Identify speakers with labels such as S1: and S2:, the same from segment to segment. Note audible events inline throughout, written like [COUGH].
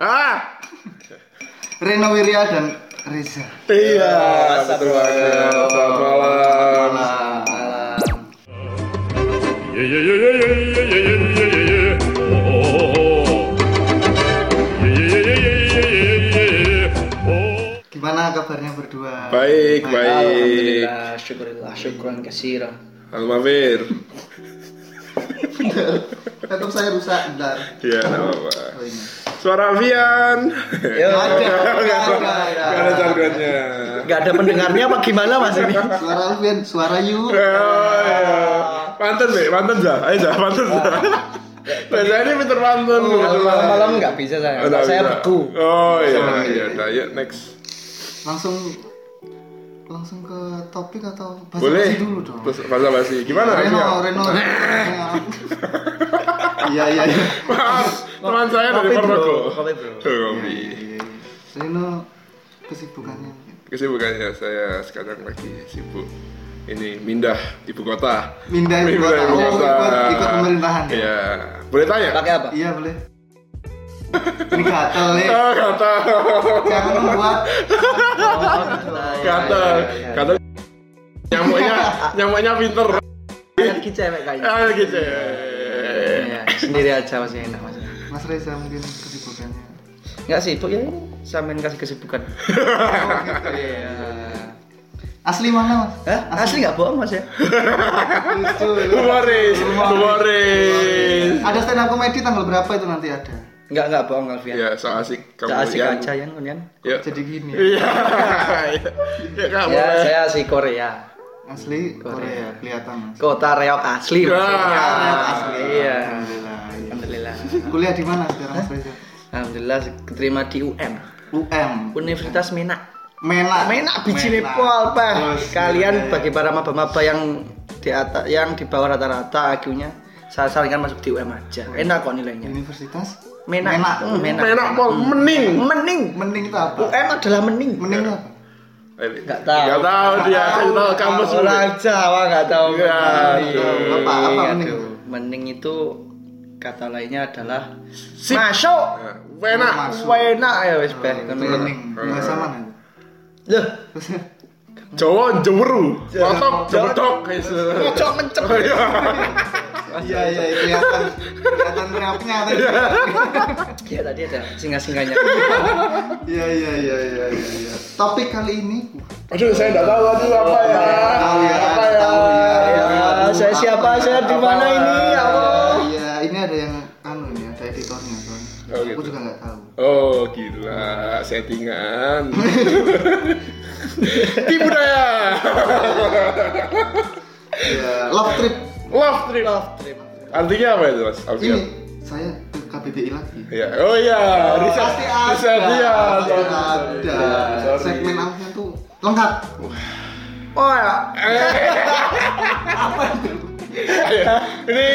S1: Ah,
S2: Reno Wirya dan Reza.
S1: iya, betul banget. Selamat malam.
S3: Oh, oh, oh, oh. Yeah, yeah, yeah, yeah, yeah, yeah, yeah, yeah, yeah. Oh.
S2: Gimana kabarnya berdua?
S1: Baik, baik.
S4: Alhamdulillah, syukurillah, syukran kasira.
S1: Halo Mafir.
S2: Laptop saya rusak, bentar.
S1: Iya, nggak apa-apa.
S2: Oh.
S1: Suara Alfian.
S4: Yo,
S2: Nggak ada,
S1: jargonnya.
S4: nggak ada pendengarnya apa gimana mas ini?
S2: Suara Alfian, suara Yu.
S1: Oh, iya. Pantun, Be. Pantun, Za. Ayo, Za. Pantun, Za. Reza ini pinter pantun. Kebetulan.
S4: malam-malam nggak bisa saya,
S1: Oh,
S4: saya beku.
S1: Oh, iya. Iya. Yuk, next.
S2: Langsung langsung ke topik atau bahasa
S1: Boleh.
S2: dulu dong?
S1: Terus bahasa basi. Gimana?
S2: Reno? Reno. [LAUGHS] Iya, iya, iya.
S1: Maaf, teman saya dari
S4: Kopi, bro.
S1: Purwoko.
S4: Kopi, bro.
S1: Oh, Kopi.
S2: Reno kesibukannya.
S1: Kesibukannya saya sekarang lagi sibuk ini mindah ibu kota.
S2: Mindah ibu kota. Oh, ikut, ikut pemerintahan ya?
S1: Iya. Boleh tanya?
S4: Pakai apa?
S2: Iya, boleh. Ini gatel nih.
S1: Ah, kata.
S2: Jangan membuat
S1: Kata. Kata. Nyamuknya, nyamuknya pinter.
S4: Kita cewek kayaknya.
S1: Gitu.
S4: Iya, sendiri aja masih enak mas.
S2: Reza mungkin kesibukannya.
S4: Nggak sibuk ya ini, sampean kasih kesibukan.
S2: Oh, gitu.
S4: Iya.
S2: Asli mana, Mas?
S4: Hah? Asli nggak bohong mas ya?
S2: Lucu.
S1: Humoris, humoris.
S2: Ada stand up comedy tanggal berapa itu nanti ada?
S4: Nggak nggak bohong Alfian.
S1: Ya, so asik kamu.
S4: Nggak asik aja ya kan?
S1: Yuk.
S2: Jadi gini.
S1: Iya. [LAUGHS] Ya, kamu.
S4: Ya saya asli Korea.
S2: Asli
S4: Korea.
S2: Korea kelihatan, Mas.
S4: Kota Reok asli.
S1: Ya.
S4: maksudnya.
S2: Asli.
S4: Iya.
S2: Iya. Kuliah di mana sekarang, Mas Reza?
S4: Alhamdulillah keterima di UM
S2: UM.
S4: Universitas Menak.
S2: Menak.
S4: Menak biji
S2: Menak.
S4: pol pak. Kalian
S2: iya, iya.
S4: bagi para maba-maba yang di atas yang di bawah rata-rata IQ-nya saya sarankan masuk di UM aja. Enak kok nilainya.
S2: Universitas
S4: Menak.
S2: Menak.
S4: Hmm, Menak.
S1: Enak pol, mening.
S4: Mening.
S2: Mening itu apa?
S4: UM adalah mening.
S2: Mening itu apa?
S4: Nggak tahu.
S1: Nggak tahu dia, kasih tahu kampus.
S4: Orang Jawa nggak tahu.
S1: Iya,
S4: mening.
S2: tahu. Apa- apa mening?
S4: Aduh, Mening itu kata lainnya adalah
S1: Sip.
S4: masuk.
S1: Enak.
S2: Masuk.
S4: Enak ya wes Beh.
S2: Itu Mening. Bahasa mana?
S4: Loh, [LAUGHS]
S1: Jawa jeweru. Potok
S4: Jawa-
S1: jebedok.
S4: Ngocok mencep.
S2: Iya, iya, kelihatan kelihatan rapnya tadi.
S4: Iya tadi ada singa-singanya.
S2: Iya, iya, iya, iya, iya, iya. Topik kali ini
S1: Aduh, saya nggak tahu aduh apa ya.
S2: Ya,
S1: Apa ya?
S2: ya.
S4: Ya, saya siapa? Saya di mana ini? Ya Allah.
S1: Oh,
S2: Aku
S1: gitu.
S2: juga nggak tahu.
S1: Oh gila, settingan. [LAUGHS] Di budaya.
S2: Iya, love trip.
S1: Love trip.
S4: Love trip.
S1: Artinya apa itu mas?
S2: Ini
S1: Alfian?
S2: saya ke KBBI lagi.
S1: Ya. Oh iya, riset.
S2: Pasti ada.
S1: Riset dia.
S2: Pasti ada.
S1: sorry.
S2: Segmen Alfian tuh lengkap.
S4: Oh ya. [LAUGHS]
S1: Ayo, Ini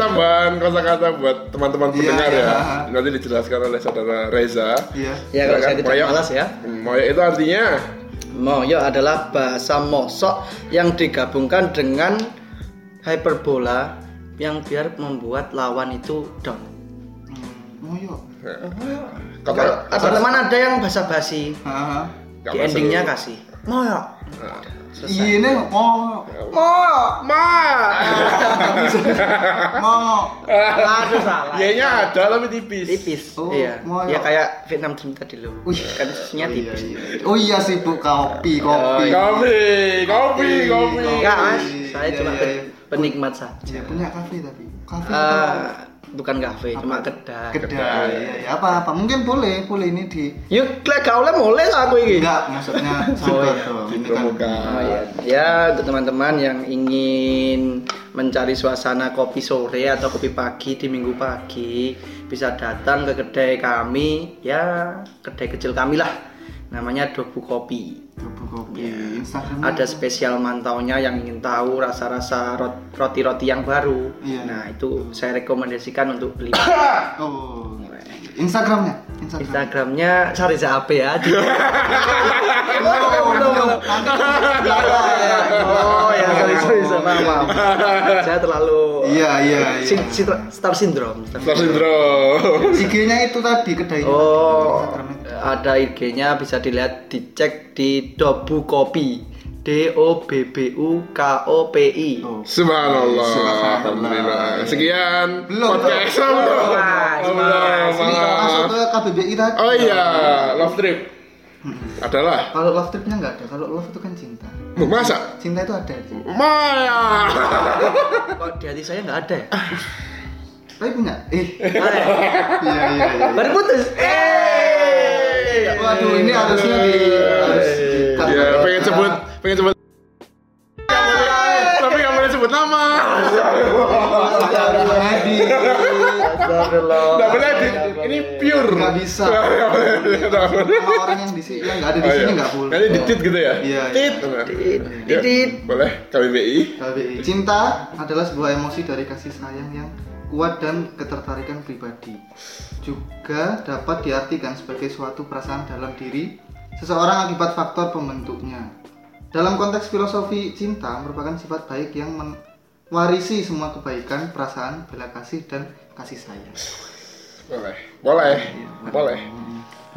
S1: tambahan kosakata buat teman-teman
S2: Iya,
S1: pendengar
S2: iya.
S1: ya. Nanti dijelaskan oleh saudara Reza.
S2: Iya.
S4: Ya kalau saya tidak
S1: Moyok.
S4: malas ya.
S1: Moyok itu artinya
S4: Moyo adalah bahasa mosok yang digabungkan dengan hyperbola yang biar membuat lawan itu down.
S2: Hmm, Moyo.
S1: kata
S4: Kalau teman ada yang basa-basi,
S2: Haha.
S1: Nggak
S4: di endingnya kasih moyo. [LAUGHS]
S2: Iya nih, mau
S4: Moyo.
S1: Ma.
S2: mau.
S4: Aduh salah.
S1: Y-nya ada tapi tipis.
S4: Tipis.
S2: Oh,
S4: iya.
S2: moyo.
S4: Ya kayak Vietnam Dream tadi.
S2: Wih.
S4: Kan susunya
S2: Oh iya,
S4: tipis.
S2: iya. Oh iya sih bu kopi kopi.
S1: Kopi, kopi, kopi.
S4: Enggak mas, saya
S2: Iya,
S4: cuma
S2: iya,
S4: pe-
S2: iya.
S4: penikmat saja.
S2: Iya punya kafe tapi kafe
S4: Eh, bukan kafe, cuma kedai.
S2: kedai. Iya, iya. apa apa mungkin boleh boleh ini di
S4: Yuk, klek kau lah mulai lah aku ini.
S2: enggak maksudnya [LAUGHS] sabar dong. Ini kan
S1: Dipromokan.
S4: Oh iya. Ya, untuk teman-teman yang ingin mencari suasana kopi sore atau kopi pagi di minggu pagi, bisa datang ke kedai kami, ya kedai kecil kami lah. Namanya Dobu Kopi.
S2: Tubuh kopi Instagram
S4: Ada spesial mantaunya yang ingin tahu rasa-rasa rot- roti-roti yang baru.
S2: Iya.
S4: Nah, itu saya rekomendasikan untuk beli. [COUGHS]
S2: Oh Instagramnya Instagram.
S4: Instagramnya Sariza AP ya. Di-
S2: Belum, belum. Nanti
S4: oh ya sorry sorry sorry maaf, maaf. Saya terlalu
S2: Iya, iya, iya.
S4: Star syndrome. Star
S1: syndrome.
S2: IG-nya itu tadi kedainya.
S4: Oh. Ada IG-nya bisa dilihat dicek di Dobu Kopi. D O B B U K O P I.
S2: Tuh.
S1: Subhanallah.
S2: Subhanallah.
S1: Alhamdulillah. Sekian
S2: Belum,
S1: podcast
S2: belum.
S1: belum. Oh,
S2: masuk ke. KBBI tadi.
S1: Oh iya, love trip. Adalah.
S2: Kalau love tripnya nggak ada. Kalau love itu kan cinta.
S1: Masa?
S2: Cinta itu ada.
S1: Maya. [LAUGHS]
S4: Kok di hati saya nggak ada ya?
S2: Tapi punya. Eh.
S4: Ah, ya.
S2: Iya iya iya.
S4: Baru putus. Eh.
S2: Waduh, ini harusnya di harus
S1: Ya, pengen sebut, pengen sebut. Tapi nggak boleh sebut nama. Nggak boleh di, ini pure.
S2: Nggak bisa.
S1: Boleh,
S2: orang yang di sini yang nggak ada di
S1: Oh,
S2: sini
S1: iya.
S2: nggak boleh.
S1: Nanti ditit gitu ya?
S2: Iya, iya.
S1: Tit.
S4: Tit,
S1: Ya,
S4: tit.
S1: Boleh, KBBI.
S2: KBBI. Cinta adalah sebuah emosi dari kasih sayang yang kuat dan ketertarikan pribadi. Juga dapat diartikan sebagai suatu perasaan dalam diri seseorang akibat faktor pembentuknya. Dalam konteks filosofi cinta merupakan sifat baik yang mewarisi semua kebaikan, perasaan, bela kasih dan kasih sayang.
S1: Boleh, boleh, boleh.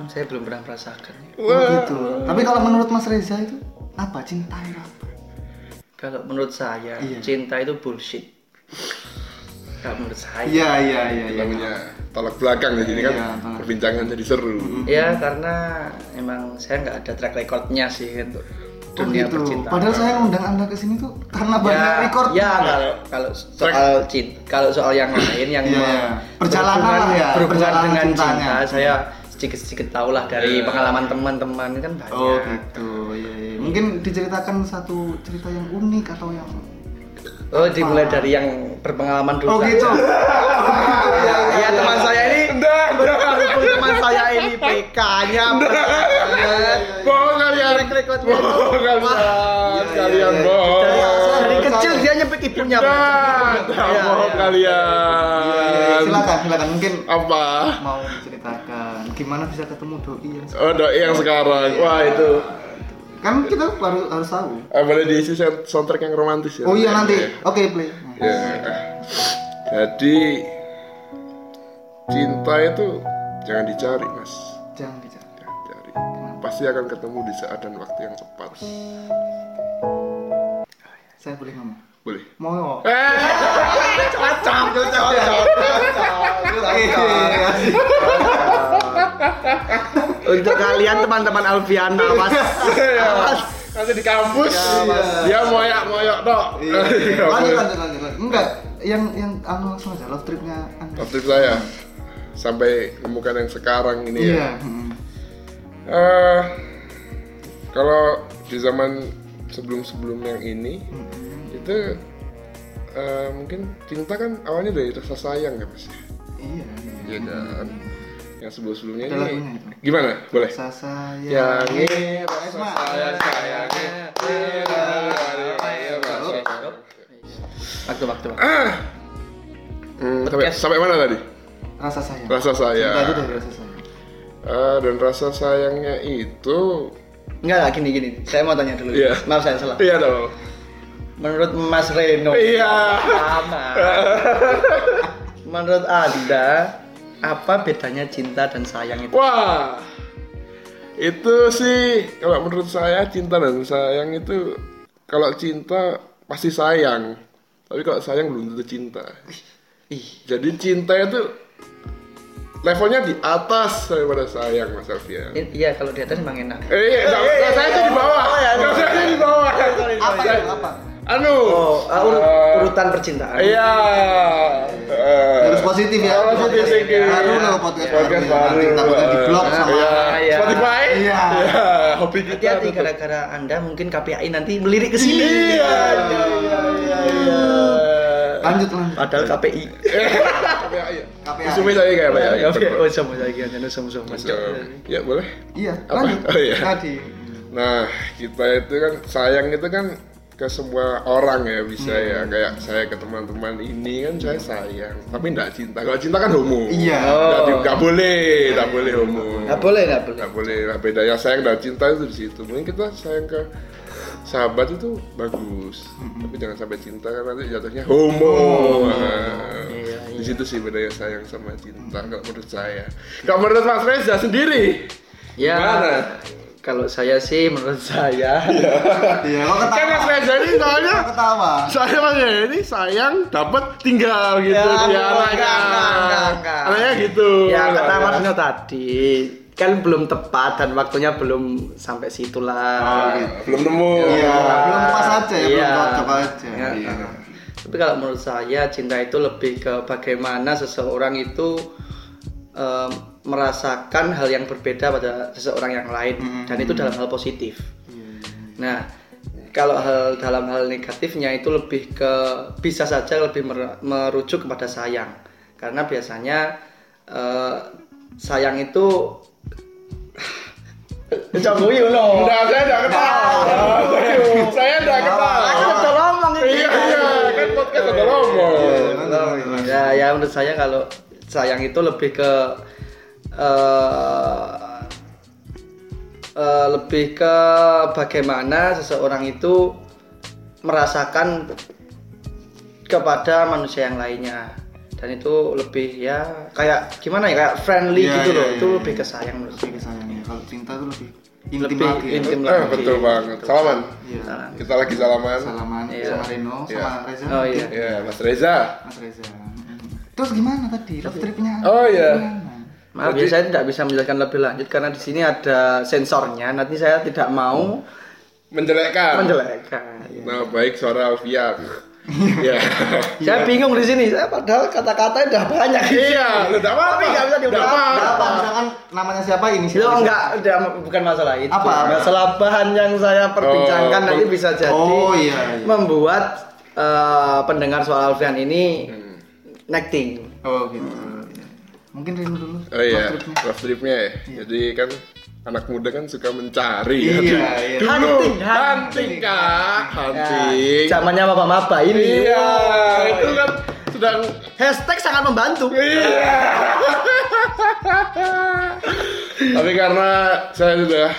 S4: Saya belum pernah merasakan.
S2: Oh, gitu. Tapi kalau menurut Mas Reza itu apa cinta itu apa?
S4: Kalau menurut saya,
S2: Iya.
S4: cinta itu bullshit. Kalau menurut saya.
S2: Iya iya iya iya.
S1: Namanya tolak belakang di sini kan
S2: Iya, tolak.
S1: perbincangan jadi seru.
S4: Ya karena emang saya nggak ada track recordnya sih untuk
S2: Oh
S4: dunia
S2: gitu.
S4: percintaan.
S2: Padahal saya ngundang anda ke sini tuh karena banyak
S4: ya,
S2: record.
S4: ya kalau kalau soal cinta, kalau soal yang lain yang
S2: Iya, iya. Perjalanan ya,
S4: berhubungan
S2: perjalanan
S4: dengan
S2: cintanya.
S4: cinta, saya sedikit sedikit tahu lah dari
S1: Iya.
S4: pengalaman teman-teman kan banyak.
S2: Oh gitu. Iya iya. Mungkin diceritakan satu cerita yang unik atau yang
S4: Oh, dimulai dari yang berpengalaman dulu.
S2: Oh
S4: saja.
S2: gitu.
S4: Ya, ya, teman saya ini berhubung teman saya ini PK-nya
S1: Bohong kalian.
S4: track recordnya itu.
S1: Bohong kalian.
S2: iya,
S1: Kalian
S2: iya.
S1: bohong.
S4: dari, kecil dia nyepik ibunya.
S1: Nah,
S4: Iya,
S1: bohong
S4: iya.
S1: kalian.
S2: Iya, iya, silakan silakan mungkin
S1: Apa?
S2: mau diceritakan gimana bisa ketemu doi yang
S1: Oh, doi yang sekarang. Wah, itu.
S2: Kan kita baru harus tahu.
S1: Eh, boleh diisi sound- soundtrack yang romantis ya?
S2: Oh iya nanti. Oke play.
S1: Ya. Jadi cinta itu jangan dicari, Mas.
S2: Jangan bicara.
S1: Jangan cari. Pasti akan ketemu di saat dan waktu yang tepat.
S2: Saya boleh ngomong.
S1: Boleh.
S2: Mau.
S1: Eh,
S4: Cocok, cocok,
S2: Oke.
S4: Untuk kalian teman-teman Alfiana, Mas. Mas.
S1: nanti di kampus
S2: Mas.
S1: dia moyak-moyak dok.
S2: Iya. Lanjut lanjut lanjut. lanjut. Enggak, yang yang anu langsung aja love tripnya.
S1: Waktu itu saya sampai nemukan yang sekarang ini ya.
S2: Iya. hmm.
S1: Eh, kalau di zaman sebelum-sebelum yang ini itu eh, mungkin cinta kan awalnya dari rasa sayang ya mas ya?
S2: Iya.
S1: Iya kan yang sebelum-sebelumnya
S2: Ada
S1: ini
S2: lagunya itu.
S1: gimana boleh
S2: Rasa sayang.
S1: Yangi,
S2: Pak Esma.
S4: Waktu waktu.
S1: ah Hmm, sampai, sampai mana tadi
S2: Rasa sayang.
S1: rasa sayang
S2: itu dari rasa sayang.
S1: Ah, dan rasa sayangnya itu
S4: Enggak lah gini gini. Saya mau tanya dulu.
S1: Iya.
S4: Maaf saya salah.
S1: iya dong
S4: Menurut Mas Reno.
S1: iya
S4: Sama. Menurut Anda apa bedanya cinta dan sayang itu?
S1: Wah, itu sih kalau menurut saya cinta dan sayang itu kalau cinta pasti sayang, tapi kalau sayang belum tentu cinta. Jadi cinta itu levelnya di atas daripada sayang Mas Alfian.
S4: iya kalau di atas emang enak.
S1: Eh, iya, nggak, saya tuh di bawah. Nggak, saya tuh di bawah.
S2: Apa itu? Apa?
S1: Anu.
S4: Oh, uh,
S1: eh,
S4: urutan percintaan.
S1: Iya. Eh,
S2: Harus positif ya.
S1: Harus positif thinking.
S2: Baru loh podcast,
S1: Podcast
S2: baru. Nanti takutnya di blog sama
S1: Iya.
S4: Iya.
S1: Spotify.
S2: Iya.
S1: Iya, hobi kita.
S4: Hati-hati gara-gara Anda mungkin KPI nanti melirik ke sini.
S1: Iya, iya, iya, iya, iya.
S2: Lanjut lanjut.
S4: Padahal KPI.
S1: KPI.
S2: KPI.
S1: Musuhnya saya kayak apa ya?
S4: Ya, oke. Oh, sama saya gitu. Sama sama.
S1: Ya boleh.
S2: Iya, lanjut.
S1: Oh, iya.
S2: Tadi.
S1: Nah, kita itu kan sayang itu kan ke semua orang ya bisa ya. Kayak saya ke teman-teman ini kan saya sayang. Tapi nggak cinta. Kalau cinta kan homo.
S2: Iya.
S1: nggak, nggak boleh nggak boleh homo.
S4: Nggak boleh, nggak boleh.
S1: nggak boleh. Nah, bedanya sayang dan cinta itu di situ. Mungkin kita sayang ke sahabat itu bagus. Tapi jangan sampai cinta karena nanti jatuhnya homo. Nah,
S4: Iya,
S1: di situ sih bedanya sayang sama cinta kalau menurut saya. Kalau menurut Mas Reza sendiri
S4: Ya,
S1: gimana?
S4: Kalau saya sih menurut saya
S2: Iya, kok
S1: kan
S2: ketawa?
S1: Mas Reza ini soalnya
S2: ketawa?
S1: saya Mas Reza ini sayang dapat tinggal gitu
S4: Ya, enggak, enggak.
S1: anaknya gitu
S4: ya kata Mas Dino tadi kan belum tepat dan waktunya belum sampai situ lah.
S1: belum nemu
S2: Iya, belum pas aja ya,
S4: Iya.
S2: belum cocok aja.
S4: Ya.
S2: Iya.
S4: Tapi kalau menurut saya cinta itu lebih ke bagaimana seseorang itu em, merasakan hal yang berbeda pada seseorang yang lain dan itu dalam hal positif. Nah, kalau hal dalam hal negatifnya itu lebih ke bisa saja lebih mer- merujuk kepada sayang. Karena biasanya eh, sayang itu Coba yuk lo.
S1: Enggak, saya enggak ketawa. Saya enggak ketawa.
S4: Aku udah ngomong ini.
S1: Iya, iya, kan podcast udah ngomong.
S4: Ya, ya menurut saya kalau sayang itu lebih ke eh eh, lebih ke bagaimana seseorang itu merasakan kepada manusia yang lainnya dan itu lebih ya kayak gimana ya kayak friendly
S2: Iya,
S4: gitu
S2: iya,
S4: loh
S2: iya,
S4: itu
S2: iya.
S4: lebih ke sayang menurut
S2: Lebih
S4: saya
S2: ke sayangnya. Kalau cinta itu lebih intim
S4: lebih
S2: lagi. ya.
S4: intim
S1: Eh,
S4: lagi
S1: betul banget. Salaman.
S2: Iya.
S4: Salam.
S1: Kita lagi salaman.
S2: Salaman
S4: Iya.
S2: sama Reno,
S1: Iya.
S2: sama Reza.
S4: Oh, iya.
S1: Ya, Mas Reza.
S2: Mas Reza. Terus gimana tadi? Road tripnya?
S1: Oh, iya.
S2: Gimana?
S4: Maaf ya saya tidak bisa menjelaskan lebih lanjut karena di sini ada sensornya. Nanti saya tidak mau
S1: Menjelekkan.
S4: menjelekkan.
S1: Nah, baik suara Alfian. [LAUGHS] Iya.
S4: Saya bingung di sini. Saya padahal kata-katanya udah banyak.
S1: Iya, enggak apa-apa.
S4: Tapi nggak bisa
S1: apa-apa.
S2: Apa misalkan namanya siapa ini
S4: Itu enggak, udah bukan masalah itu.
S2: Apa?
S4: Masalah bahan yang saya perbincangkan
S1: Oh,
S4: nanti bisa jadi
S2: Oh, iya, iya.
S4: membuat eh, pendengar soal Alfian ini
S1: Hmm.
S4: necting.
S2: Oh gitu. Iya. Mungkin Reno dulu.
S1: Oh iya,
S2: road tripnya.
S1: ya. Jadi kan anak muda kan suka mencari ya.
S2: Iya, iya.
S1: Dulu,
S4: Hunting,
S1: hunting,
S4: hunting.
S1: kak,
S4: Ya,
S1: hunting.
S4: zamannya maba-maba ini.
S1: Iya, itu kan sedang
S4: Hashtag sangat membantu.
S1: Iya. Tapi karena saya sudah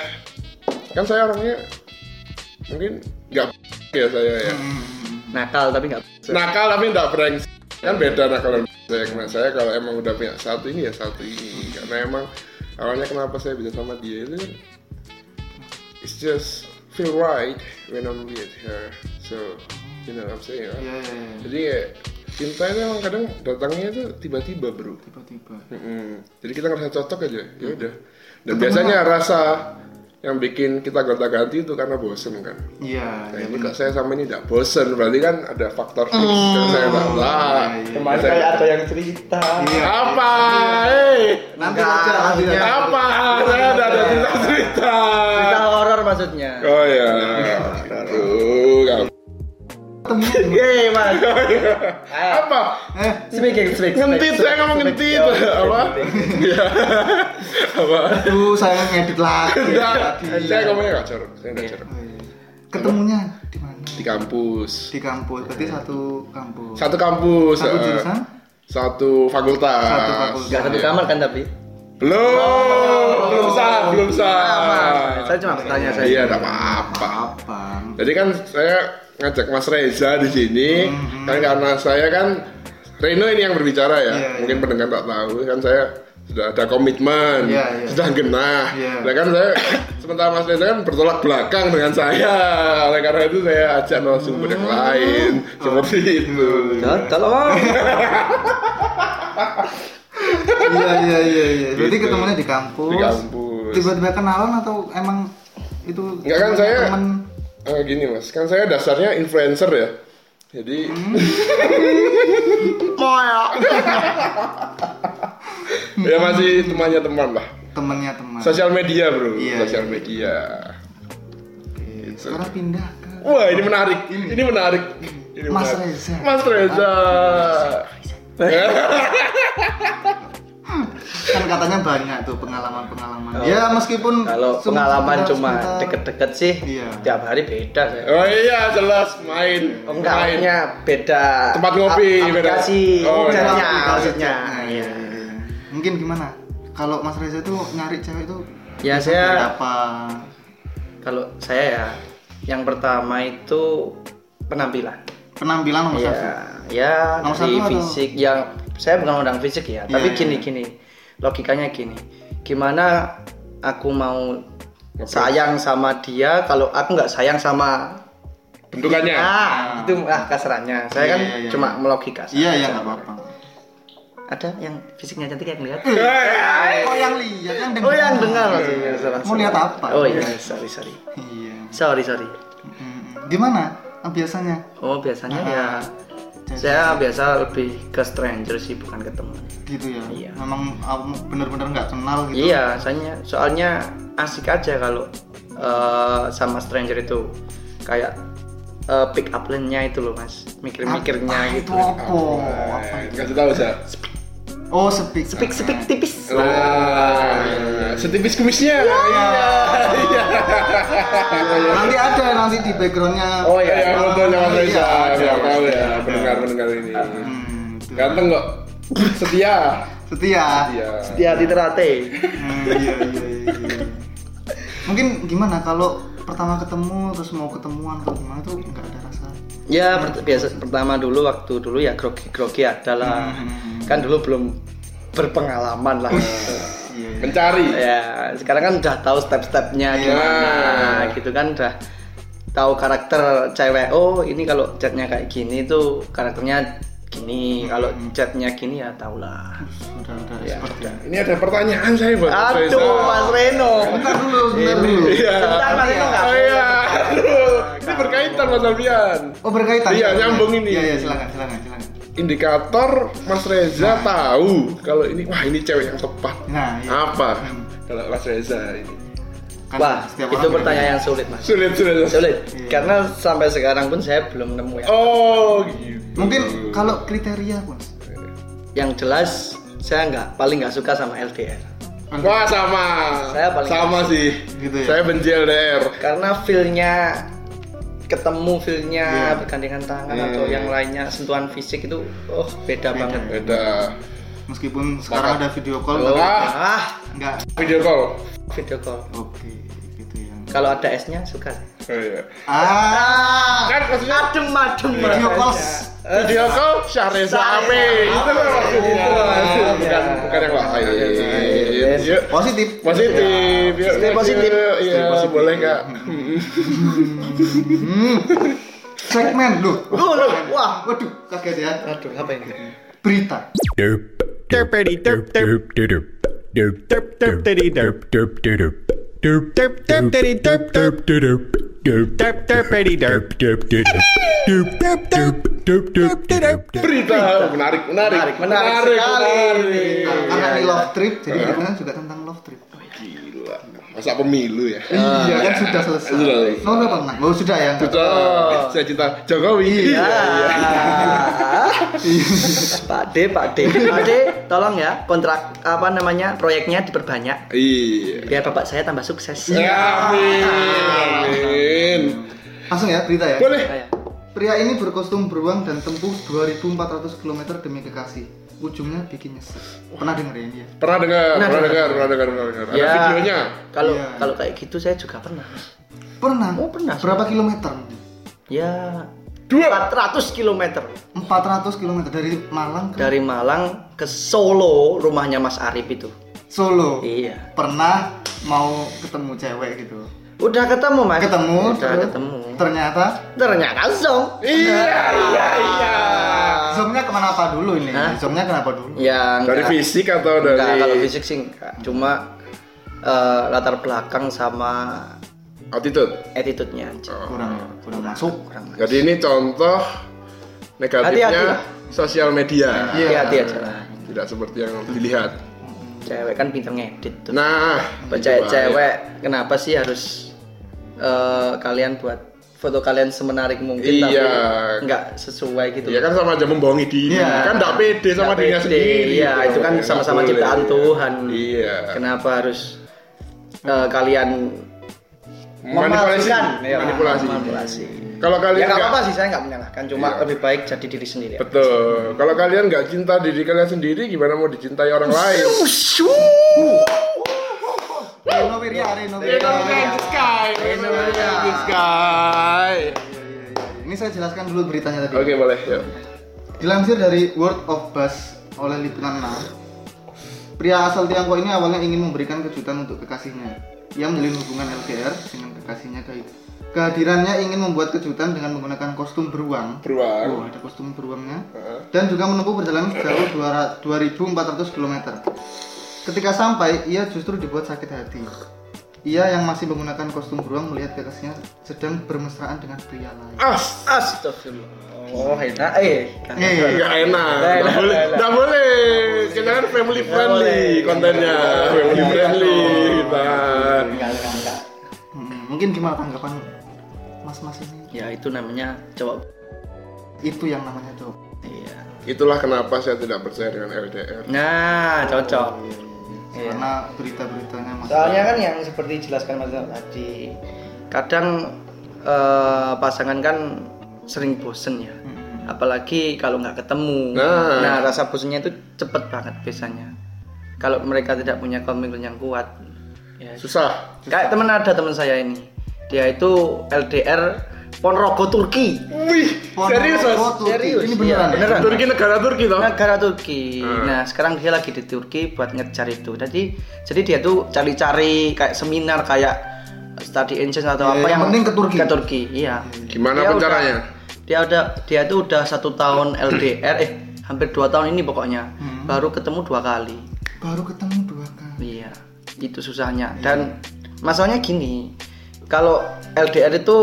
S1: kan saya orangnya mungkin nggak ya saya ya.
S4: Nakal tapi nggak.
S1: Nakal tapi nggak brengsek. Kan beda nakal dan brengsek. Nah saya kalau emang udah punya satu ini ya satu ini. Karena emang awalnya kenapa saya bisa sama dia itu it's just feel right when I'm with her. So you know what I'm saying. right?
S2: Iya, iya, iya.
S1: Jadi ya, cinta itu emang kadang datangnya itu tiba-tiba bro.
S2: Tiba-tiba.
S1: Mm-mm. Jadi kita ngerasa cocok aja, ya udah. Dan biasanya rasa yang bikin kita gonta-ganti itu karena bosen kan.
S2: Iya,
S1: Nah
S2: iya.
S1: ini kok saya sama ini tidak bosen, berarti kan ada faktor fix yang saya tak lah.
S2: Iya, iya.
S4: Kemarin
S1: Saya-
S4: ada yang cerita.
S2: Iya.
S1: Apa? Eh,
S2: Nanti aja,
S4: iya.
S1: apa? Saya ada ada cerita cerita.
S4: Cerita horor maksudnya.
S1: Oh ya, kamu.
S4: Yeay, Mas. Ayo.
S1: Apa?
S2: Eh,
S4: Speaking, speak, speak,
S1: Ngentit, saya ngomong ngentit.
S4: Oh,
S1: Apa? Iya. Apa?
S2: aduh saya ngedit lagi.
S1: Saya ngomongnya jorok, saya
S4: Iya.
S1: jorok.
S2: Oh, iya. Ketemunya di mana?
S1: Di kampus.
S2: Di kampus. Berarti satu kampus.
S1: Satu kampus.
S2: Satu
S1: eh,
S2: jurusan?
S1: Satu fakultas.
S2: Satu fakultas.
S4: Gak satu kamar kan tapi?
S1: Belum, belum sah, belum sah.
S4: Saya cuma bertanya saya.
S1: Iya, enggak apa-apa.
S2: Apa?
S1: Jadi kan saya ngajak Mas Reza di sini kan karena saya kan Reno ini yang berbicara ya.
S2: Iya,
S1: Mungkin pendengar tak tahu kan saya sudah ada komitmen,
S2: Iya, iya.
S1: sudah genah.
S2: Iya.
S1: Nah kan saya sementara Mas Reza kan bertolak belakang dengan saya. Oleh karena itu saya ajak narasumber yang lain seperti itu.
S4: Ya, tolong.
S2: Iya iya iya iya. Berarti
S1: Gitu.
S2: ketemunya di kampus.
S1: Di kampus.
S2: Tiba-tiba kenalan atau emang itu
S1: Enggak kan saya
S2: temen
S1: eh, gini mas, kan saya dasarnya influencer ya. Jadi [LAUGHS] [LAUGHS] ya masih temannya teman lah.
S2: temennya teman.
S1: Sosial media bro,
S2: Iya,
S1: sosial
S2: iya.
S1: media.
S2: Oke, Sekarang pindah ke
S1: Wah ini menarik, ini, menarik. Ini
S2: Mas
S1: menarik.
S2: Reza.
S1: Mas Reza. [LAUGHS]
S2: kan katanya banyak tuh pengalaman-pengalaman.
S4: Oh.
S2: Ya meskipun
S4: Kalau pengalaman cuma deket-deket sih,
S2: Iya.
S4: tiap hari beda saya.
S1: Oh iya jelas main.
S4: Oh, enggak,
S1: main.
S4: maksudnya beda
S1: Tempat ngopi, beda.
S4: aplikasi
S1: Oh, iya.
S4: maksudnya. Iya.
S2: iya, iya. Mungkin gimana? Kalau Mas Reza tuh nyari cewek itu
S4: Ya, saya-
S2: apa?
S4: Kalau saya ya, yang pertama itu penampilan.
S2: Penampilan nomor
S4: Iya,
S2: satu.
S4: ya
S2: Nomor
S4: dari
S2: satu atau-
S4: fisik yang saya bukan orang fisik ya,
S2: Iya,
S4: tapi
S2: iya,
S4: gini
S2: iya.
S4: gini, logikanya gini, gimana aku mau sayang sama dia kalau aku nggak sayang sama
S1: Bentukannya.
S4: ah itu ah kasarnya, saya
S2: Iya,
S4: kan
S2: iya, iya.
S4: cuma melogika.
S2: Iya, iya nggak apa-apa.
S4: Ada yang fisiknya cantik yang lihat?
S2: Oh yang lihat, yang dengar.
S4: Oh yang dengar maksudnya. salah,
S2: Mau
S4: salah.
S2: lihat apa?
S4: Oh iya, sorry sorry,
S2: Iya.
S4: sorry sorry.
S2: Gimana ah, biasanya?
S4: Oh biasanya
S2: Ah.
S4: ya, saya biasa lebih ke stranger sih bukan ke teman.
S2: Gitu ya.
S4: Iya.
S2: Memang ah, bener-bener nggak kenal gitu.
S4: Iya, soalnya soalnya asik aja kalau eh, sama stranger itu kayak eh, pick up line-nya itu loh mas, mikir-mikirnya
S2: Apa
S4: gitu.
S2: Itu apa?
S1: Kasih tahu Sa.
S2: Oh, speak.
S4: Speak speak tipis.
S1: Nah, setipis kumisnya. Iya. Iya.
S2: nanti ada nanti di backgroundnya.
S4: Oh
S1: Ya,
S4: iya.
S1: fotonya Mas Reza.
S2: Iya, ada.
S1: Biar tahu ya pendengar-pendengar ini.
S2: Hmm.
S1: Ganteng kok. Setia.
S2: Setia.
S1: Iya.
S4: Dia di terate.
S2: Hmm, iya, iya, iya, iya. Mungkin gimana kalau pertama ketemu terus mau ketemuan atau gimana tuh nggak ada rasa.
S4: Ya per- biasa pertama dulu waktu dulu ya grogi grogi adalah
S2: Hmm.
S4: kan dulu belum berpengalaman lah.
S2: Iya, iya.
S1: Mencari.
S4: ya sekarang kan udah tahu step-stepnya gimana gitu kan udah tahu karakter cewek oh ini kalau chatnya kayak gini tuh karakternya gini kalau chatnya gini ya tau lah
S2: Udah, udah
S4: Ya,
S2: seperti
S4: udah.
S1: Ini ada pertanyaan saya buat Mas Reza.
S4: aduh mas Reno
S2: Bentar dulu, bentar dulu.
S1: Iya.
S4: Bentar, Mas Reno nggak
S1: Oh iya. Aduh, Ini berkaitan Mas Alfian.
S2: Oh berkaitan.
S1: Iya, nyambung ini.
S2: Iya, iya, silakan, silakan, silakan.
S1: Indikator Mas Reza tahu kalau ini wah ini cewek yang tepat.
S2: Nah, iya.
S1: Apa? Kalau Mas Reza ini.
S2: Kan
S4: wah
S2: setiap
S4: itu
S2: orang
S4: pertanyaan yang sulit mas
S1: Sulit sulit.
S4: sulit
S2: Iya.
S4: karena sampai sekarang pun saya belum nemu ya
S1: Oh gitu.
S2: Mungkin kalau kriteria mas.
S4: yang jelas saya nggak paling nggak suka sama LDR
S1: Wah sama.
S4: Saya paling
S1: sama
S4: nggak
S1: sih.
S2: Gitu ya?
S1: Saya benci LDR.
S4: karena feelnya ketemu feelnya
S2: Iya.
S4: bergandengan tangan
S1: Hmm.
S4: atau yang lainnya sentuhan fisik itu oh beda, banget
S1: Beda.
S2: Meskipun sekarang ada video call
S4: oh,
S2: tapi
S4: ah
S2: enggak.
S1: Video call.
S4: video call
S2: Oke, gitu ya.
S4: kalau ada S nya suka
S1: Oh, iya.
S2: Ah,
S1: Kan maksudnya
S4: adem adem
S2: video call.
S1: video call Syahreza Ape. Itu loh maksudnya.
S4: Itu maksudnya.
S1: Bukan bukan yang lain.
S2: Positif.
S1: Positif. Yuk,
S4: Stay positif.
S1: Iya, boleh nggak?
S2: Segmen lu.
S4: oh loh wah
S2: Waduh, kaget ya.
S4: aduh apa ini
S2: Berita.
S3: Derp. Derpity derp derp derp. Derp derp derp diddy derp derp derp. Derp derp derp diddy derp derp derp. Derp derp derp diddy derp derp derp. Derp derp derp derp derp derp.
S1: Berita menarik, menarik,
S4: Menarik, menarik sekali
S2: karena
S4: Iya,
S2: ini
S4: iya.
S2: love trip, jadi beritanya juga tentang love trip.
S1: Gila. Masa pemilu ya?
S2: Iya kan sudah selesai.
S1: Sudah.
S2: Oh, udah pernah. Oh, sudah ya.
S1: Sudah. Saya cinta Jokowi.
S4: Ya. Pak D, Pak D, Pak D, tolong ya kontrak apa namanya proyeknya diperbanyak
S1: Iya.
S4: biar bapak saya tambah sukses.
S1: Ya, amin. Amin.
S2: Langsung ya berita ya.
S1: Boleh.
S2: Pria ini berkostum beruang dan tempuh 2400 km demi kekasih. Ujungnya bikin nyesek. Pernah denger ya ini ya?
S1: Pernah dengar,
S4: Pernah
S1: pernah
S4: dengar.
S1: dengar, pernah dengar, pernah dengar. Ada
S4: Ya.
S1: videonya.
S4: Kalau
S2: Iya.
S4: kalau kayak gitu saya juga pernah.
S2: Pernah.
S4: Oh, pernah.
S2: Berapa kilometer?
S4: Ya
S1: Dua.
S4: 400 km
S2: 400 km dari Malang ke
S4: dari Malang ke Solo rumahnya Mas Arif itu.
S2: Solo.
S4: Iya.
S2: Pernah mau ketemu cewek gitu.
S4: Udah ketemu Mas.
S2: Ketemu.
S4: Udah
S2: terus
S4: ketemu.
S2: Ternyata
S4: Ternyata zong.
S1: Iya, iya, iya.
S2: zoomnya ke mana apa dulu ini?
S4: Hah?
S2: Zoomnya kenapa dulu?
S4: Ya
S1: Dari
S4: enggak.
S1: fisik atau dari
S4: Enggak, kalau fisik sih enggak. Cuma eh, latar belakang sama
S1: attitude?
S4: attitude-nya aja.
S2: Kurang kurang masuk.
S4: Kurang
S1: Jadi ini contoh negatifnya
S4: lah.
S1: sosial media.
S2: Iya.
S4: hati-hati aja lah.
S1: Tidak seperti yang dilihat.
S4: Cewek kan pinter ngedit tuh.
S1: Nah,
S4: Percaya
S1: itu
S4: cewek kenapa sih harus eh, kalian buat foto kalian semenarik mungkin
S1: Iya.
S4: tapi nggak sesuai gitu.
S1: Ya kan sama aja membohongi diri.
S2: Iya.
S1: Kan enggak pede sama
S4: Nggak
S1: dirinya
S4: pede.
S1: sendiri.
S4: Iya,
S1: gitu.
S4: itu kan
S1: Nggak
S4: sama-sama ciptaan Tuhan.
S1: Iya.
S4: Kenapa harus eh, kalian
S1: Manipulasi.
S4: memalsukan? Ya,
S1: Manipulasi.
S4: manipulasi.
S1: Kalau
S4: Ya
S1: kalian
S4: nggak
S1: nggak-
S4: apa-apa sih, saya nggak menyalahkan. Cuma
S1: Iya.
S4: lebih baik jadi diri sendiri. ya.
S1: Betul. Kalau kalian nggak cinta diri kalian sendiri, gimana mau dicintai orang lain?
S2: Reno Wirya, Reno Wirya.
S1: sky. sky.
S2: Ini saya jelaskan dulu beritanya tadi.
S1: Oke boleh. Yuk.
S2: Dilansir dari World of Buzz oleh Lipnan 6, pria asal Tiongkok ini awalnya ingin memberikan kejutan untuk kekasihnya. Ia menjalin hubungan LDR dengan kekasihnya ke Kehadirannya ingin membuat kejutan dengan menggunakan kostum beruang.
S1: Beruang.
S2: Oh, ada kostum beruangnya. Dan juga menempuh perjalanan sejauh 200 2400 km. Ketika sampai, ia justru dibuat sakit hati. Ia yang masih menggunakan kostum beruang melihat kekasihnya sedang bermesraan dengan pria lain.
S1: As.
S4: Astagfirullah. Oh, enak. Eh,
S2: Eh,
S1: enak.
S4: Nggak
S1: Nggak
S4: enak,
S1: boleh.
S4: nggak enak.
S1: Nggak boleh. Kita kan family friendly kontennya. Family friendly kita.
S4: enggak, enggak, enggak.
S2: Hmm, mungkin gimana tanggapan mas-mas ini?
S4: Ya itu namanya cowok.
S2: Itu yang namanya dok.
S4: Iya.
S1: Itulah kenapa saya tidak percaya dengan LDR.
S4: Nah, cocok. Iya.
S2: Karena berita-beritanya mas.
S4: Soalnya kan yang seperti dijelaskan Mas tadi, kadang eh, pasangan kan sering bosen ya.
S2: Hmm.
S4: Apalagi kalau nggak ketemu.
S1: Nah.
S4: rasa bosennya itu cepet banget biasanya. Kalau mereka tidak punya komitmen yang kuat, ya.
S1: Susah.
S4: Kayak teman ada teman saya ini, dia itu LDR Ponorogo Turki.
S1: Wih, serius Mas?
S2: Turki.
S4: Serius,
S2: Ini
S4: iya,
S2: beneran ya?
S4: beneran.
S1: Turki negara Turki toh?
S4: negara Turki.
S1: Hmm.
S4: Nah, sekarang dia lagi di Turki buat ngejar itu. Jadi, jadi dia tuh cari-cari kayak seminar kayak study engine atau
S2: Iya,
S4: apa
S2: yang penting ke Turki.
S4: Ke Turki, iya.
S1: Gimana
S4: Dia
S1: caranya?
S4: Dia udah dia tuh udah satu tahun LDR, eh hampir dua tahun ini pokoknya.
S2: Hmm.
S4: Baru ketemu dua kali.
S2: Baru ketemu dua kali.
S4: Iya, itu susahnya. Dan masalahnya gini, kalau LDR itu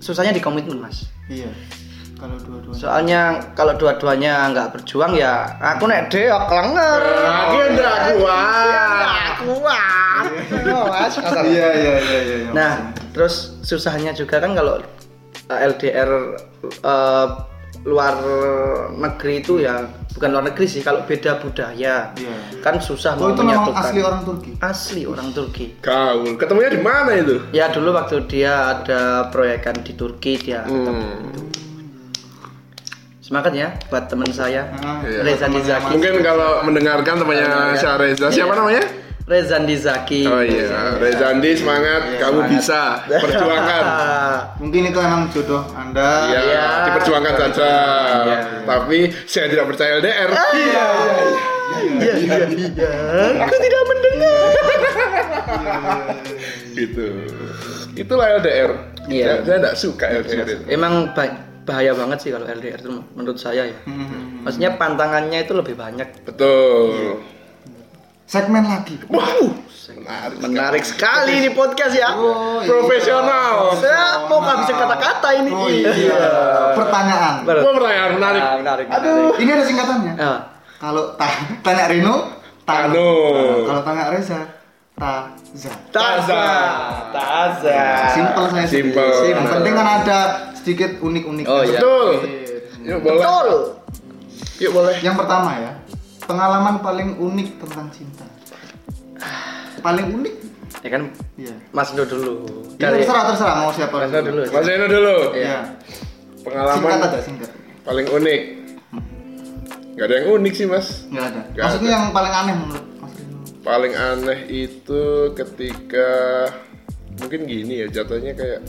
S4: susahnya di komitmen, Mas.
S2: Iya. Kalau dua-duanya.
S4: Soalnya kalau dua-duanya nggak berjuang ya aku nek deok lenger.
S1: Aku ndak kuat.
S4: kuat. Mas.
S2: Iya iya iya iya. iya.
S4: Nah, terus susahnya juga kan kalau eh, LDR eh, luar negeri itu ya bukan luar negeri sih kalau beda budaya
S2: Iya.
S4: kan susah
S2: Oh
S4: mau
S2: itu memang
S4: menyatukan.
S2: asli orang Turki.
S4: asli orang Turki
S1: Gaul. Ketemunya di mana itu?
S4: ya dulu waktu dia ada proyekan di Turki dia
S1: Hmm.
S4: semangat ya buat teman saya
S2: Nah,
S1: Iya.
S4: Reza Nizaki
S1: Mungkin kalau mendengarkan temannya Syahreza, siapa namanya?
S4: Reza Nizaki
S1: Oh iya, Rezandi semangat, kamu bisa perjuangkan. [LAUGHS]
S2: Mungkin itu emang jodoh Anda.
S1: Iya,
S4: Iya.
S1: diperjuangkan saja.
S4: Iya.
S1: Tapi saya tidak percaya LDR.
S4: Iya, iya, iya, iya. Aku tidak mendengar. [LAUGHS]
S1: gitu. Itulah LDR.
S4: Iya.
S1: Saya, saya tidak suka LDR itu.
S4: Emang ba- bahaya banget sih kalau LDR itu menurut saya ya.
S2: Hmm.
S4: Maksudnya pantangannya itu lebih banyak.
S1: Betul.
S2: Segmen lagi.
S1: Wow, menarik.
S4: Menarik sekali ini podcast ya.
S2: Oh, iya.
S1: Profesional.
S4: Saya mau ngabisin kata-kata ini.
S2: Oh iya. Pertanyaan.
S1: Wah, pertanyaan menarik.
S4: Ah, menarik.
S1: Aduh.
S2: Ini ada singkatannya.
S4: Ah,
S2: Kalau ta- tanya Reno, Tano. Nah, Kalau tanya Reza, Taza.
S4: Taza. Taza.
S2: Simple saya.
S1: Simple.
S2: Yang penting kan ada sedikit unik-unik.
S4: Oh, iya.
S1: Betul. Yuk boleh.
S4: Betul.
S1: Yuk boleh.
S2: Yang pertama ya, pengalaman paling unik tentang cinta. Paling unik?
S4: Ya kan
S2: Iya.
S4: Mas Do dulu.
S2: Ya, terserah terserah mau siapa
S4: Mas Do dulu.
S1: Mas Eno dulu.
S2: Iya.
S1: Pengalaman
S2: Singkat aja singkat.
S1: paling unik. Gak ada yang unik sih mas.
S2: Nggak ada.
S1: Nggak
S2: Maksudnya
S1: ada.
S2: yang paling aneh menurut Mas Reno.
S1: Paling aneh itu ketika mungkin gini ya jatuhnya kayak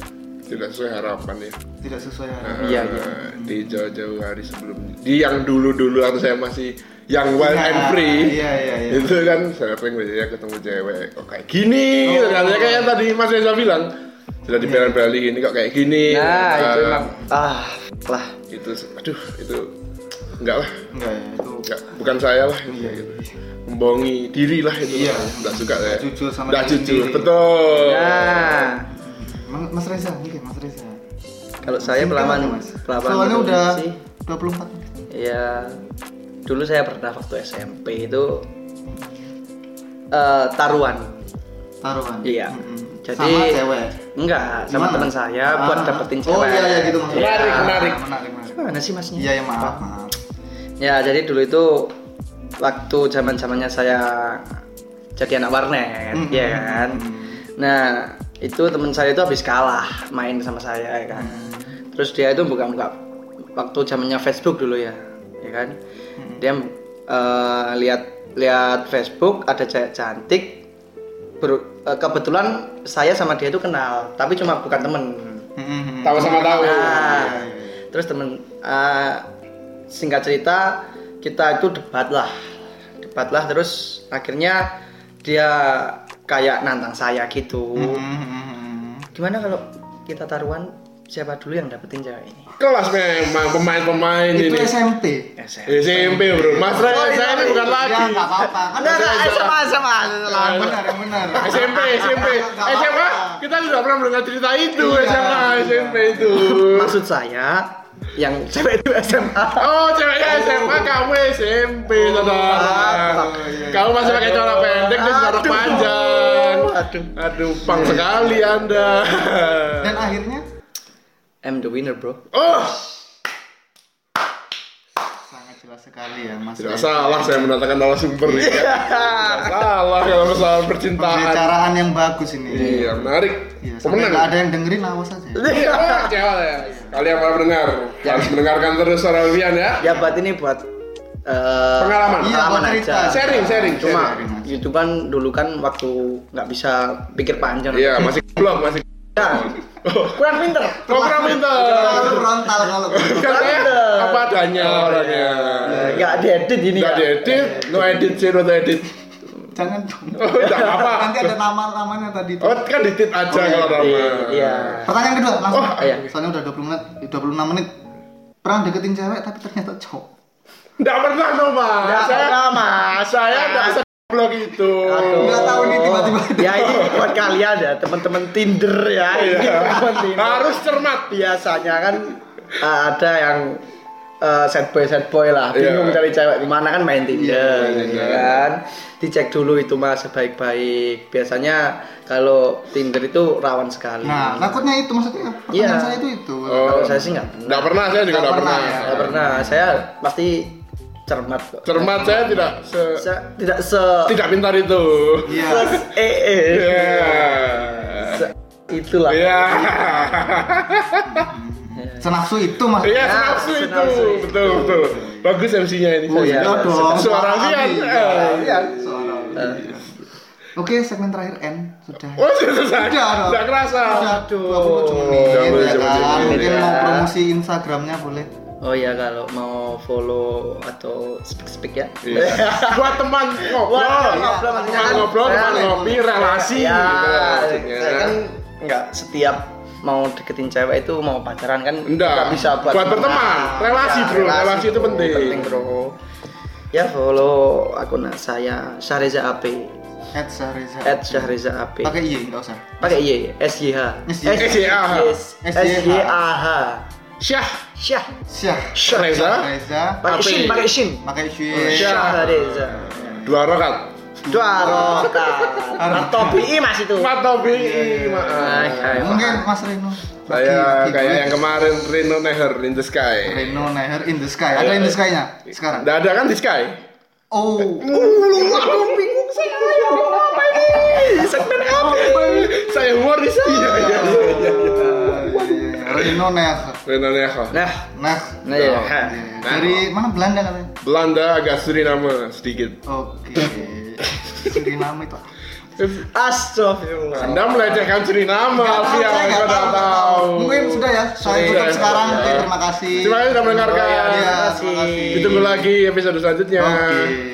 S1: tidak sesuai harapan ya.
S2: Tidak sesuai
S1: Nah,
S2: harapan.
S4: Iya, iya.
S1: Di jauh-jauh hari sebelumnya. Di yang dulu-dulu waktu saya masih yang wild
S2: Iya,
S1: and free.
S2: Iya iya iya.
S1: Itu kan saya pengen ya ketemu cewek. Kok kayak gini? gitu kan. Ya kayak yang tadi Mas Reza bilang. Sudah dibeli-beli gini kok kayak gini.
S4: Nah, itu
S1: Ah,
S4: emang ah lah.
S1: itu aduh itu enggak lah
S2: Enggak ya, itu
S1: enggak bukan saya lah
S2: Iya,
S1: gitu. membohongi diri lah itu
S2: Iya.
S1: enggak suka saya
S2: Jujur sama
S1: enggak
S2: diri
S1: jujur betul
S4: Nah,
S2: Mas Reza mungkin Mas Reza.
S4: kalau saya
S2: Mas.
S4: pengalaman
S2: Soalnya udah
S4: sih.
S2: 24 menit.
S4: Ya, dulu saya pernah waktu SMP itu eh, taruhan.
S2: Taruhan.
S4: Iya.
S2: Mm-mm.
S4: Jadi
S2: Sama cewek.
S4: enggak sama teman saya
S2: Ah,
S4: buat
S2: ah.
S4: dapetin
S2: Oh
S4: cewek.
S2: iya iya gitu maksudnya.
S1: Menarik,
S2: Ah,
S1: menarik.
S2: menarik, menarik.
S4: Gimana sih masnya?
S2: Iya ya maaf maaf.
S4: Ya jadi dulu itu waktu zaman zamannya saya jadi anak warnet,
S2: Hmm,
S4: ya
S2: hmm,
S4: kan.
S2: hmm.
S4: Nah itu teman saya itu habis kalah main sama saya ya kan. Terus dia itu buka-buka waktu zamannya Facebook dulu ya, ya kan. Dia eh, lihat lihat Facebook ada cewek cantik. Ber- eh, kebetulan saya sama dia itu kenal, tapi cuma bukan temen.
S2: Hmm, hmm, hmm.
S1: Tahu sama tahu.
S4: Nah, terus temen eh, singkat cerita kita itu debat lah, debat lah terus akhirnya dia kayak nantang saya gitu.
S2: Hmm, hmm, hmm, hmm.
S4: Gimana kalau kita taruhan siapa dulu yang dapetin cewek ini?
S1: Kelas memang pemain-pemain
S2: Itu
S1: ini.
S2: SMP.
S1: SMP bro, Mas Ray,
S4: Oh, iya,
S1: saya ini
S4: iya.
S1: bukan lagi.
S2: Ya nggak apa-apa. Kan
S4: sama sama.
S2: yang benar yang benar.
S1: SMP, SMP, SMA, kita sudah pernah mendengar cerita itu,
S2: Iya.
S1: SMA, SMP itu.
S4: Maksud saya yang cewek itu SMA.
S1: Oh, ceweknya SMA, kamu SMP, saudara.
S2: Oh, iya.
S1: Kamu masih pakai celana pendek dan celana panjang.
S4: Aduh.
S1: Aduh, pang sekali anda.
S2: Dan akhirnya
S1: Iya.
S4: I'm the winner, bro.
S1: Oh,
S2: sangat jelas sekali ya Mas.
S1: tidak salah saya mendatangkan narasumber ini. Tidak salah kalau masalah percintaan.
S2: Pembicaraan yang bagus ini.
S1: Iya, menarik.
S2: Iya,
S1: Pemenang.
S2: nggak ada yang dengerin awas aja.
S1: Iya, cewek ya. Kalian para pendengar harus mendengarkan terus suara Wian ya.
S4: Ya buat ini buat eh,
S1: Pengalaman.
S2: Iya,
S4: pengalaman
S2: buat cerita.
S4: aja.
S1: Sharing, sharing,
S4: Cuma
S2: sharing.
S4: YouTube kan dulu kan waktu nggak bisa pikir panjang.
S1: Iya, masih blog, masih.
S4: Ya, kurang pinter.
S1: Program itu.
S2: Terlalu frontal kalau
S1: Katanya apa adanya orangnya.
S4: Nggak diedit ini
S1: Nggak
S4: ya.
S1: diedit, no edit, zero to edit.
S2: jangan dong.
S1: Oh, apa.
S2: Nanti ada nama-namanya tadi tuh.
S1: Oh, kan ditit aja kalau nama.
S4: Iya.
S2: Pertanyaan kedua langsung.
S1: Oh,
S4: iya.
S2: Soalnya udah 20 menit, 26 menit. Pernah deketin cewek tapi ternyata cowok.
S1: Nggak pernah dong, Mas.
S4: Nggak
S1: Saya,
S4: pernah, Mas.
S1: saya nggak blog itu.
S4: Aduh.
S2: Nggak tahu nih tiba-tiba.
S4: Ya ini buat kalian ya teman-teman Tinder ya. Ini
S1: Iya.
S4: Tinder.
S1: Harus cermat.
S4: biasanya kan uh, ada yang uh, sad boy sad boy lah bingung
S1: Iya.
S4: cari cewek di mana kan main Tinder
S1: Iya, main
S4: ya
S1: Tinder.
S4: kan dicek dulu itu mas sebaik-baik biasanya kalau Tinder itu rawan sekali
S2: Nah, takutnya itu maksudnya pertanyaan
S4: Iya.
S2: saya itu itu.
S1: Oh.
S4: kalau saya sih nggak pernah
S1: Nggak pernah, saya juga
S2: Nggak
S1: nggak
S2: pernah,
S1: pernah.
S2: ya.
S4: nggak pernah saya pasti cermat kok
S1: Cermat saya tidak se
S4: saya tidak se
S1: tidak pintar itu.
S2: Iya.
S4: se- eh eh
S1: Iya.
S4: Se- itulah
S1: Iya.
S2: Senafsu itu mas.
S1: Iya,
S4: Ya,
S1: senapsu itu.
S4: senapsu itu.
S1: Betul, betul. Bagus MC-nya ini.
S4: Oh, iya.
S2: Dong.
S1: Suara. Wian.
S2: Iya. Suara.
S4: Eh.
S2: Oke, segmen terakhir N sudah.
S1: Oh, sudah.
S2: Sudah.
S1: Nggak kerasa.
S2: Sudah 27 menit ya
S1: 27
S2: kan. Mungkin mau promosi Instagramnya boleh.
S4: Oh ya kalau mau follow atau speak speak ya.
S1: Iya. [LAUGHS] Buat teman ngobrol,
S4: Buat teman ngobrol, maksudnya kan
S1: ngobrol, teman ngopi, relasi.
S4: Ya,
S1: gitu maksudnya.
S4: saya kan nggak setiap mau deketin cewek itu mau pacaran kan
S1: Enggak.
S4: nggak bisa buat,
S1: Buat berteman. Relasi, bro. Relasi itu penting.
S4: penting bro ya follow akun saya Syahriza AP
S2: At Syahriza.
S4: at Syahriza AP
S2: Pakai I enggak usah.
S4: pakai Y S Y H
S2: SYH.
S1: SYH.
S4: S Y A H
S1: Syah.
S4: Syah
S2: Syah.
S4: Syah
S1: Reza.
S2: Reza.
S4: pakai shin pakai shin
S2: Pakai Shin.
S4: Syahriza
S1: Dua rokat.
S4: dua rokat BI mas itu
S1: topi.
S4: Ay,
S1: Maaf.
S4: ay,
S2: Mungkin Mas Reno.
S1: Saya kayak yang kemarin Reno Neher in the Sky.
S2: Reno Neher in the Sky. Ada in the Sky-nya sekarang.
S1: Nggak ada kan di Sky?
S2: Oh.
S4: Aduh, bingung saya apa ini segmen apa
S1: Saya humoris. Iya, iya, iya. iya.
S2: Reno Neher.
S1: Reno Neher.
S4: nah
S2: Nah.
S4: nah ya.
S2: Dari mana Belanda katanya?
S1: Belanda agak Suriname sedikit.
S2: Oke. Suriname itu. [LAUGHS]
S4: Astagfirullah
S1: Anda melecehkan Suriname, Alfian,
S2: Saya nggak tahu,
S1: tahu.
S2: Mungkin sudah ya. Saya
S1: Sudah,
S2: tutup
S1: ya.
S2: sekarang.
S1: Ya.
S2: Terima kasih.
S1: Terima kasih sudah mendengarkan.
S4: Oh, ya,
S2: Iya,
S4: terima
S2: kasih.
S1: Ditunggu lagi episode selanjutnya.
S2: Oke.